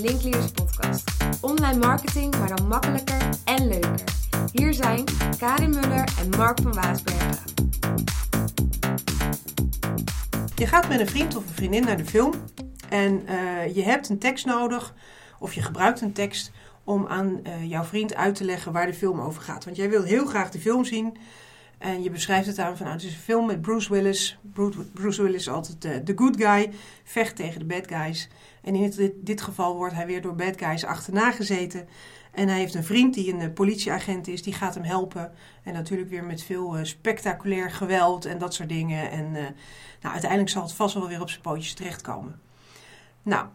Linkleaders Podcast. Online marketing, maar dan makkelijker en leuker. Hier zijn Karin Muller en Mark van Waasbergen. Je gaat met een vriend of een vriendin naar de film en uh, je hebt een tekst nodig of je gebruikt een tekst om aan uh, jouw vriend uit te leggen waar de film over gaat. Want jij wil heel graag de film zien en je beschrijft het aan van nou, het is een film met Bruce Willis. Bruce Willis is altijd de, de good guy, vecht tegen de bad guys. En in dit, dit, geval wordt hij weer door bad guys achterna gezeten. En hij heeft een vriend die een politieagent is, die gaat hem helpen. En natuurlijk weer met veel uh, spectaculair geweld en dat soort dingen. En nou, uiteindelijk zal het vast wel weer op zijn pootjes terechtkomen. Nou,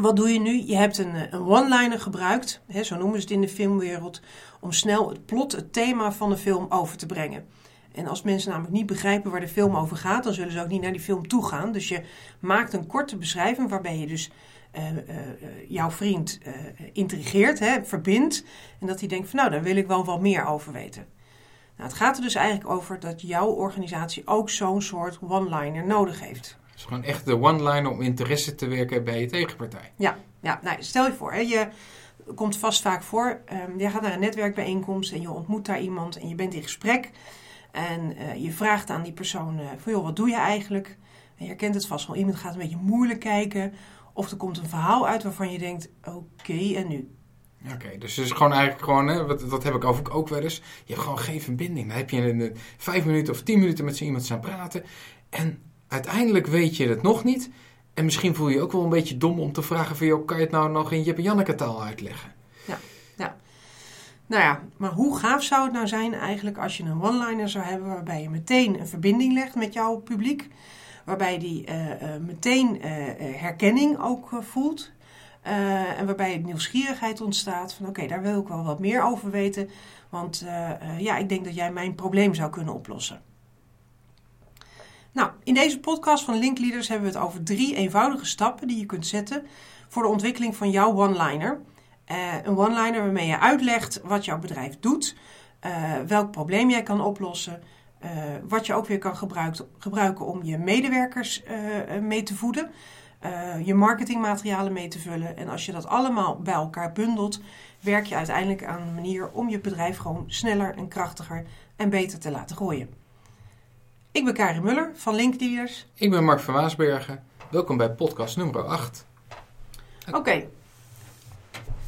wat doe je nu? Je hebt een, een one-liner gebruikt, hè, zo noemen ze het in de filmwereld, om snel het plot, het thema van de film over te brengen. En als mensen namelijk niet begrijpen waar de film over gaat, dan zullen ze ook niet naar die film toe gaan. Dus je maakt een korte beschrijving waarbij je dus uh, uh, jouw vriend uh, intrigeert, hè, verbindt. En dat hij denkt van nou, daar wil ik wel wat meer over weten. Nou, het gaat er dus eigenlijk over dat jouw organisatie ook zo'n soort one-liner nodig heeft. Dus gewoon echt de one-liner om interesse te werken bij je tegenpartij. Ja, ja nou, stel je voor, hè, je komt vast vaak voor. Um, je gaat naar een netwerkbijeenkomst en je ontmoet daar iemand en je bent in gesprek. En uh, je vraagt aan die persoon: uh, van joh, wat doe je eigenlijk? En je herkent het vast wel. Iemand gaat een beetje moeilijk kijken. Of er komt een verhaal uit waarvan je denkt: oké, okay, en nu? Oké, okay, dus het is gewoon eigenlijk gewoon, hè, wat, dat heb ik over ook wel eens. Je hebt gewoon geen verbinding. Dan heb je in vijf minuten of tien minuten met zo iemand staan praten. En uiteindelijk weet je het nog niet. En misschien voel je je ook wel een beetje dom om te vragen van... Joh, kan je het nou nog in Jip Janneke taal uitleggen? Ja, ja. Nou ja, maar hoe gaaf zou het nou zijn eigenlijk als je een one-liner zou hebben... waarbij je meteen een verbinding legt met jouw publiek. Waarbij die uh, uh, meteen uh, herkenning ook voelt. en waarbij nieuwsgierigheid ontstaat van oké, daar wil ik wel wat meer over weten. Want ja, ik denk dat jij mijn probleem zou kunnen oplossen. Nou, in deze podcast van Linkleaders hebben we het over drie eenvoudige stappen die je kunt zetten voor de ontwikkeling van jouw one-liner. Uh, een one-liner waarmee je uitlegt wat jouw bedrijf doet, uh, welk probleem jij kan oplossen, uh, wat je ook weer kan gebruik, gebruiken om je medewerkers mee te voeden, je marketingmaterialen mee te vullen. En als je dat allemaal bij elkaar bundelt, werk je uiteindelijk aan een manier om je bedrijf gewoon sneller en krachtiger en beter te laten groeien. Ik ben Karin Muller van Linkleaders. Ik ben Mark van Waasbergen. Welkom bij podcast nummer 8. Oké. Okay.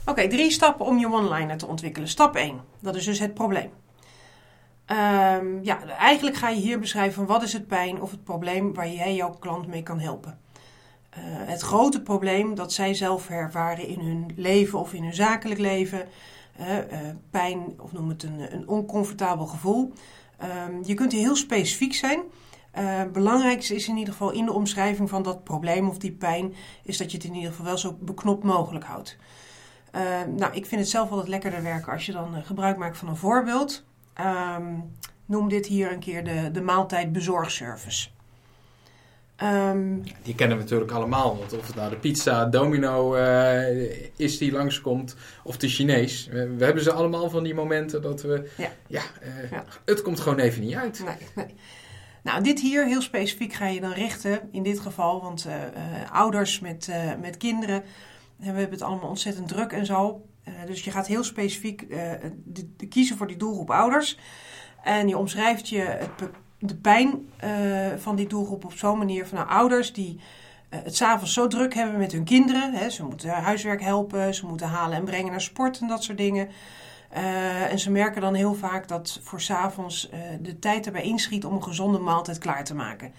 Oké, okay, drie stappen om je one-liner te ontwikkelen. Stap 1, dat is dus het probleem. Um, ja, eigenlijk ga je hier beschrijven wat is het pijn of het probleem waar jij jouw klant mee kan helpen. Uh, het grote probleem dat zij zelf ervaren in hun leven of in hun zakelijk leven. Uh, uh, pijn, of noem het een, een oncomfortabel gevoel. Um, je kunt heel specifiek zijn. Uh, belangrijkste is in ieder geval in de omschrijving van dat probleem of die pijn, is dat je het in ieder geval wel zo beknopt mogelijk houdt. Uh, nou, ik vind het zelf altijd lekkerder werken als je dan uh, gebruik maakt van een voorbeeld. Um, noem dit hier een keer de, de maaltijdbezorgservice. Um, die kennen we natuurlijk allemaal. Want of het nou de pizza Domino uh, is die langskomt of de Chinees. We, we, hebben ze allemaal van die momenten dat we... Ja, ja, uh, ja, het komt gewoon even niet uit. Nee, nee. Nou, dit hier heel specifiek ga je dan richten in dit geval. Want uh, ouders met, met kinderen, we hebben het allemaal ontzettend druk en zo. dus je gaat heel specifiek de, de kiezen voor die doelgroep ouders. En je omschrijft je het de pijn uh, van die doelgroep op zo'n manier van nou, ouders die uh, het s'avonds zo druk hebben met hun kinderen. Hè, ze moeten huiswerk helpen, ze moeten halen en brengen naar sport en dat soort dingen. Uh, en ze merken dan heel vaak dat voor s'avonds de tijd erbij inschiet om een gezonde maaltijd klaar te maken.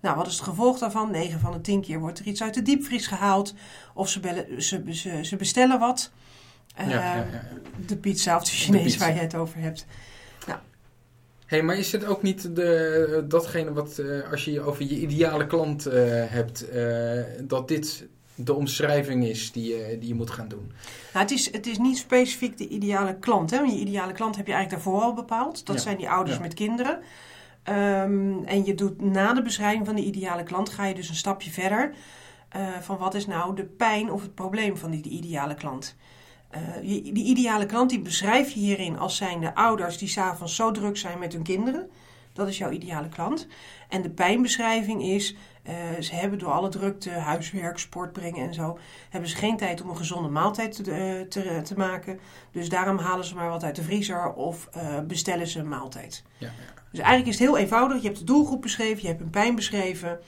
Nou, wat is het gevolg daarvan? 9 van de 10 keer wordt er iets uit de diepvries gehaald. Of ze, bellen, ze, ze, ze bestellen wat. Ja, ja, ja, de pizza of de Chinees waar je het over hebt hey, maar is het ook niet de, datgene wat, uh, als je over je ideale klant uh, hebt, uh, dat dit de omschrijving is die, die je moet gaan doen? Nou, het, is, het is niet specifiek de ideale klant. Hè? Je ideale klant heb je eigenlijk daarvoor al bepaald. Dat ja. zijn die ouders ja. met kinderen. Um, en je doet na de beschrijving van de ideale klant, ga je dus een stapje verder. van wat is nou de pijn of het probleem van die, die ideale klant? Uh, die ideale klant die beschrijf je hierin als zijnde ouders die s'avonds zo druk zijn met hun kinderen. Dat is jouw ideale klant. En de pijnbeschrijving is, eh, ze hebben door alle drukte, huiswerk, sport brengen en zo, hebben ze geen tijd om een gezonde maaltijd te, eh, te, te maken. Dus daarom halen ze maar wat uit de vriezer of eh, bestellen ze een maaltijd. Ja, Dus eigenlijk is het heel eenvoudig. Je hebt de doelgroep beschreven, je hebt een pijn beschreven.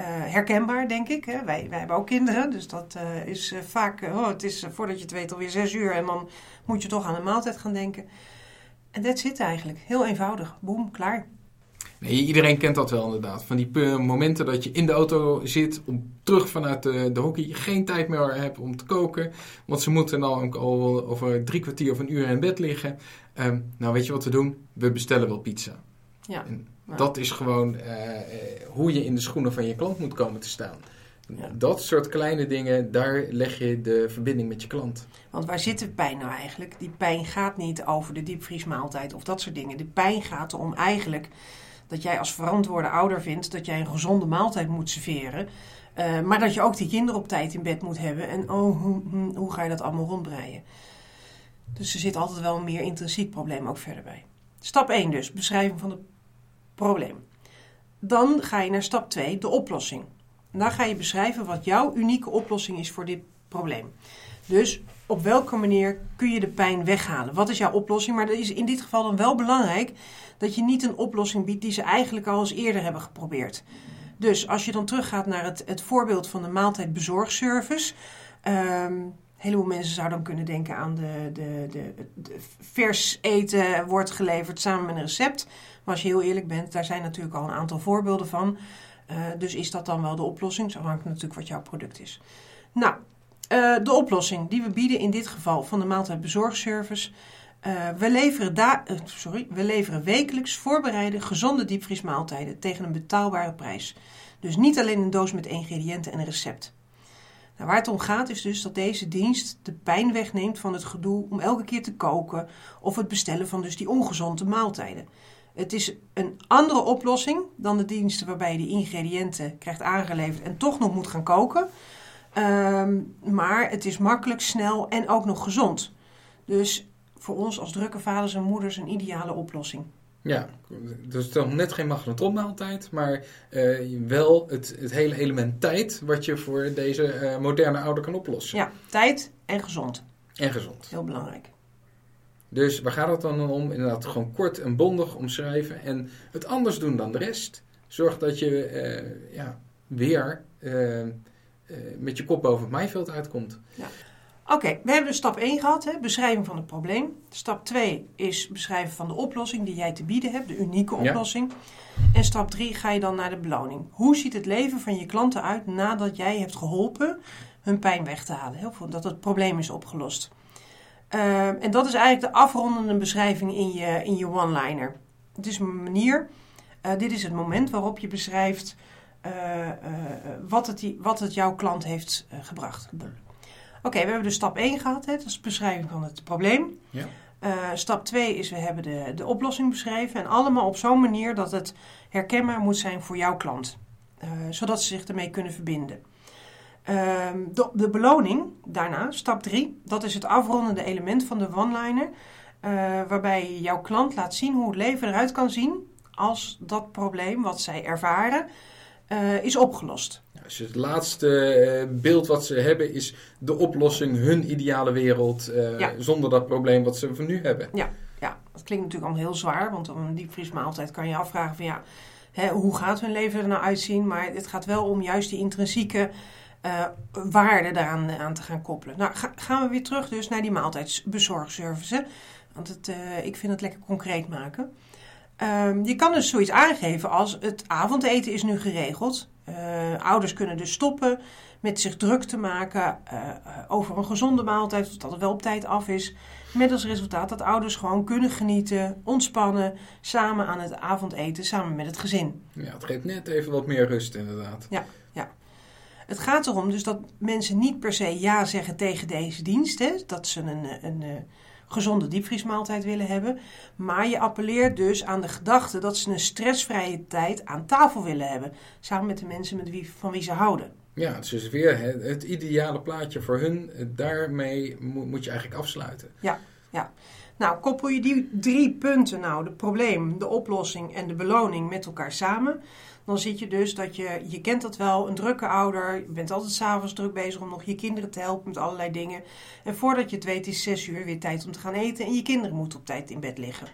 Eh, herkenbaar, denk ik. Hè? Wij, wij hebben ook kinderen, dus dat eh, is eh, vaak... oh, het is voordat je het weet alweer zes uur en dan moet je toch aan een maaltijd gaan denken. En dat zit eigenlijk. Heel eenvoudig. Boem, klaar. Nee, iedereen kent dat wel inderdaad. Van die momenten dat je in de auto zit, om terug vanuit de, de hockey, geen tijd meer hebt om te koken. Want ze moeten dan al over drie kwartier of een uur in bed liggen. Ehm, nou, weet je wat we doen? We bestellen wel pizza. Ja. En Ja. Dat is gewoon eh, eh, hoe je in de schoenen van je klant moet komen te staan. Ja. Dat soort kleine dingen, daar leg je de verbinding met je klant. Want waar zit de pijn nou eigenlijk? Die pijn gaat niet over de diepvriesmaaltijd of dat soort dingen. De pijn gaat erom eigenlijk dat jij als verantwoorde ouder vindt dat jij een gezonde maaltijd moet serveren. Eh, maar dat je ook die kinderen op tijd in bed moet hebben. En oh, hoe, hoe- hoe ga je dat allemaal rondbreien? Dus er zit altijd wel een meer intrinsiek probleem ook verder bij. Stap 1 dus, beschrijving van het probleem. Dan ga je naar stap 2, de oplossing. Dan ga je beschrijven wat jouw unieke oplossing is voor dit probleem. Dus op welke manier kun je de pijn weghalen? Wat is jouw oplossing? Maar dat is in dit geval dan wel belangrijk dat je niet een oplossing biedt die ze eigenlijk al eens eerder hebben geprobeerd. Dus als je dan teruggaat naar het, het voorbeeld van de maaltijdbezorgservice. ehm, heleboel mensen zouden dan kunnen denken aan de, de, de, vers eten wordt geleverd samen met een recept. Maar als je heel eerlijk bent, daar zijn natuurlijk al een aantal voorbeelden van. Eh, dus is dat dan wel de oplossing? Zo hangt natuurlijk wat jouw product is. Nou, eh, de oplossing die we bieden in dit geval van de maaltijdbezorgservice. Eh, we, leveren da- sorry, we leveren wekelijks voorbereide gezonde diepvriesmaaltijden tegen een betaalbare prijs. Dus niet alleen een doos met ingrediënten en een recept. Nou, waar het om gaat is dus dat deze dienst de pijn wegneemt van het gedoe om elke keer te koken of het bestellen van dus die ongezonde maaltijden. Het is een andere oplossing dan de diensten waarbij je die ingrediënten krijgt aangeleverd en toch nog moet gaan koken. Ehm, maar het is makkelijk, snel en ook nog gezond. Dus voor ons als drukke vaders en moeders een ideale oplossing. Ja, dus dan net geen magnetronmaaltijd, maar eh, wel het, het hele element tijd wat je voor deze eh, moderne ouder kan oplossen. Ja, tijd en gezond. En gezond. Heel belangrijk. Dus waar gaat het dan om? Inderdaad, gewoon kort en bondig omschrijven en het anders doen dan de rest. Zorg dat je eh, ja, weer met je kop boven het maaiveld uitkomt. Oké, we hebben dus stap 1 gehad, hè, beschrijving van het probleem. Stap 2 is beschrijven van de oplossing die jij te bieden hebt, de unieke Ja. oplossing. En stap 3 ga je dan naar de beloning. Hoe ziet het leven van je klanten uit nadat jij hebt geholpen hun pijn weg te halen? Heel veel, dat het probleem is opgelost. Ehm, en dat is eigenlijk de afrondende beschrijving in je, in je one-liner. Het is een manier, eh, dit is het moment waarop je beschrijft eh, eh, wat, het, die- wat het jouw klant heeft gebracht. Oké, we hebben dus stap 1 gehad, hè, dat is de beschrijving van het probleem. Ja. Eh, stap 2 is we hebben de, de oplossing beschreven. En allemaal op zo'n manier dat het herkenbaar moet zijn voor jouw klant. Eh, zodat ze zich ermee kunnen verbinden. Ehm, de, de beloning daarna, stap 3, dat is het afrondende element van de one-liner. eh, waarbij jouw klant laat zien hoe het leven eruit kan zien als dat probleem wat zij ervaren eh, is opgelost. Dus het laatste eh, beeld wat ze hebben is de oplossing, hun ideale wereld, eh, Ja. zonder dat probleem wat ze van nu hebben. Ja, dat klinkt natuurlijk allemaal heel zwaar, want op een diepvriesmaaltijd kan je afvragen van ja, hè, hoe gaat hun leven er nou uitzien? Maar het gaat wel om juist die intrinsieke eh waarde daaraan aan te gaan koppelen. Nou, ga- gaan we weer terug dus naar die maaltijdsbezorgservice. Want het, ik vind het lekker concreet maken. Ehm, je kan dus zoiets aangeven als het avondeten is nu geregeld. Eh, ouders kunnen dus stoppen met zich druk te maken eh, over een gezonde maaltijd, of dat het wel op tijd af is. Met als resultaat dat ouders gewoon kunnen genieten, ontspannen, samen aan het avondeten, samen met het gezin. Ja, het geeft net even wat meer rust inderdaad. Het gaat erom dus dat mensen niet per se ja zeggen tegen deze dienst, hè, dat ze een, eh, een, eh, gezonde diepvriesmaaltijd willen hebben. Maar je appelleert dus aan de gedachte dat ze een stressvrije tijd aan tafel willen hebben, samen met de mensen met wie, van wie ze houden. Ja, het is dus weer het, het ideale plaatje voor hun. Daarmee mo- moet je eigenlijk afsluiten. Nou, koppel je die drie punten nou, de probleem, de oplossing en de beloning met elkaar samen, dan zit je dus dat je, je kent dat wel, een drukke ouder, je bent altijd s'avonds druk bezig om nog je kinderen te helpen met allerlei dingen. En voordat je het weet is zes uur weer tijd om te gaan eten en je kinderen moeten op tijd in bed liggen.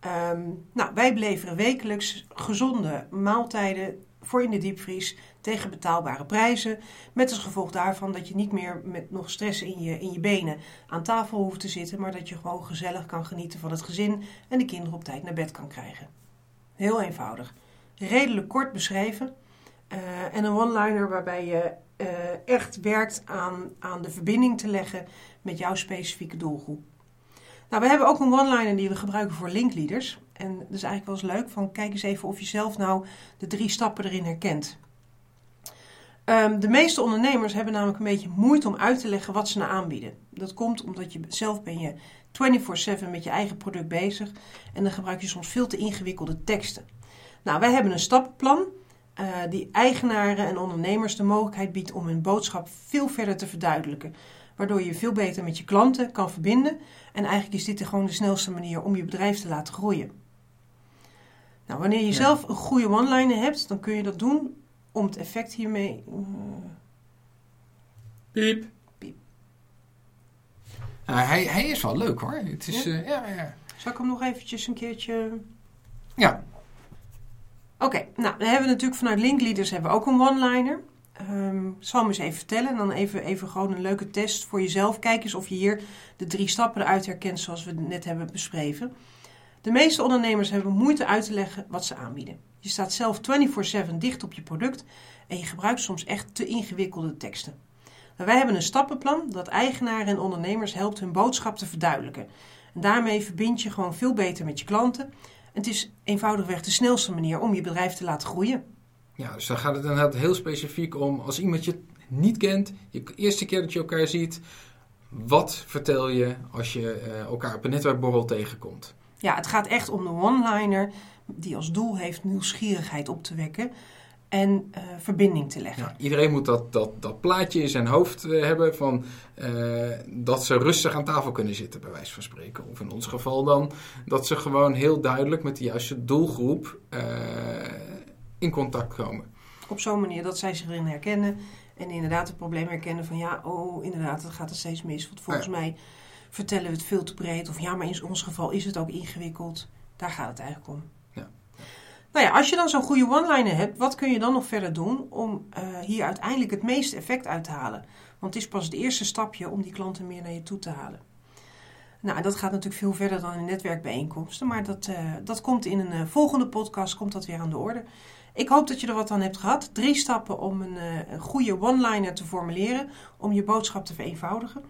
Ehm, nou, wij beleveren wekelijks gezonde maaltijden voor in de diepvries tegen betaalbare prijzen. Met als gevolg daarvan dat je niet meer met nog stress in je, in je benen aan tafel hoeft te zitten, maar dat je gewoon gezellig kan genieten van het gezin en de kinderen op tijd naar bed kan krijgen. Heel eenvoudig. Redelijk kort beschreven. Uh, en een one-liner waarbij je uh, echt werkt aan, aan de verbinding te leggen met jouw specifieke doelgroep. Nou, we hebben ook een one-liner die we gebruiken voor linkleaders. En dat is eigenlijk wel eens leuk. Van kijk eens even of je zelf nou de drie stappen erin herkent. Um, de meeste ondernemers hebben namelijk een beetje moeite om uit te leggen wat ze nou aanbieden. Dat komt omdat je zelf ben je 24/7 met je eigen product bezig en dan gebruik je soms veel te ingewikkelde teksten. Nou, wij hebben een stappenplan uh, die eigenaren en ondernemers de mogelijkheid biedt om hun boodschap veel verder te verduidelijken waardoor je veel beter met je klanten kan verbinden. En eigenlijk is dit gewoon de snelste manier om je bedrijf te laten groeien. Nou, wanneer je zelf een goede one-liner hebt, dan kun je dat doen om het effect hiermee. Uh... Piep. Piep. Nou, hij, hij is wel leuk hoor. Het is, ja? Uh, ja, ja. Zal ik hem nog eventjes een keertje. Ja. Oké, nou, dan hebben we natuurlijk vanuit Linkleaders hebben we ook een one-liner. Um, zal hem eens even vertellen. En dan even, even gewoon een leuke test voor jezelf. Kijk eens of je hier de drie stappen eruit herkent zoals we net hebben beschreven. De meeste ondernemers hebben moeite uit te leggen wat ze aanbieden. Je staat zelf 24/7 dicht op je product en je gebruikt soms echt te ingewikkelde teksten. Wij hebben een stappenplan dat eigenaren en ondernemers helpt hun boodschap te verduidelijken. En daarmee verbind je gewoon veel beter met je klanten. En het is eenvoudigweg de snelste manier om je bedrijf te laten groeien. Ja, dus dan gaat het inderdaad heel specifiek om als iemand je niet kent, de eerste keer dat je elkaar ziet, wat vertel je als je uh, elkaar op een netwerkborrel tegenkomt? Ja, het gaat echt om de one-liner die als doel heeft nieuwsgierigheid op te wekken en uh, verbinding te leggen. Ja, iedereen moet dat, dat, dat plaatje in zijn hoofd uh, hebben van uh, dat ze rustig aan tafel kunnen zitten, bij wijze van spreken. Of in ons geval dan dat ze gewoon heel duidelijk met de juiste doelgroep in contact komen. Op zo'n manier dat zij zich erin herkennen en inderdaad het probleem herkennen van ja, oh inderdaad, het gaat er steeds mis. Want volgens ja. mij vertellen we het veel te breed. Of ja, maar in ons geval is het ook ingewikkeld. Daar gaat het eigenlijk om. Ja. Nou ja, als je dan zo'n goede one-liner hebt, wat kun je dan nog verder doen om uh, hier uiteindelijk het meeste effect uit te halen? Want het is pas het eerste stapje om die klanten meer naar je toe te halen. Nou, dat gaat natuurlijk veel verder dan in netwerkbijeenkomsten, maar dat, uh, dat komt in een uh, volgende podcast komt dat weer aan de orde. Ik hoop dat je er wat aan hebt gehad. Drie stappen om een, een goede one-liner te formuleren, om je boodschap te vereenvoudigen.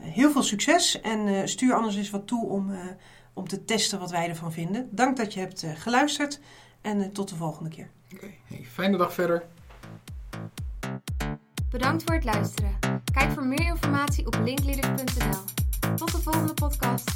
Heel veel succes en stuur anders eens wat toe om, om te testen wat wij ervan vinden. Dank dat je hebt geluisterd en tot de volgende keer. Okay. Hey, fijne dag verder. Bedankt voor het luisteren. Kijk voor meer informatie op linkleaders.nl. Tot de volgende podcast.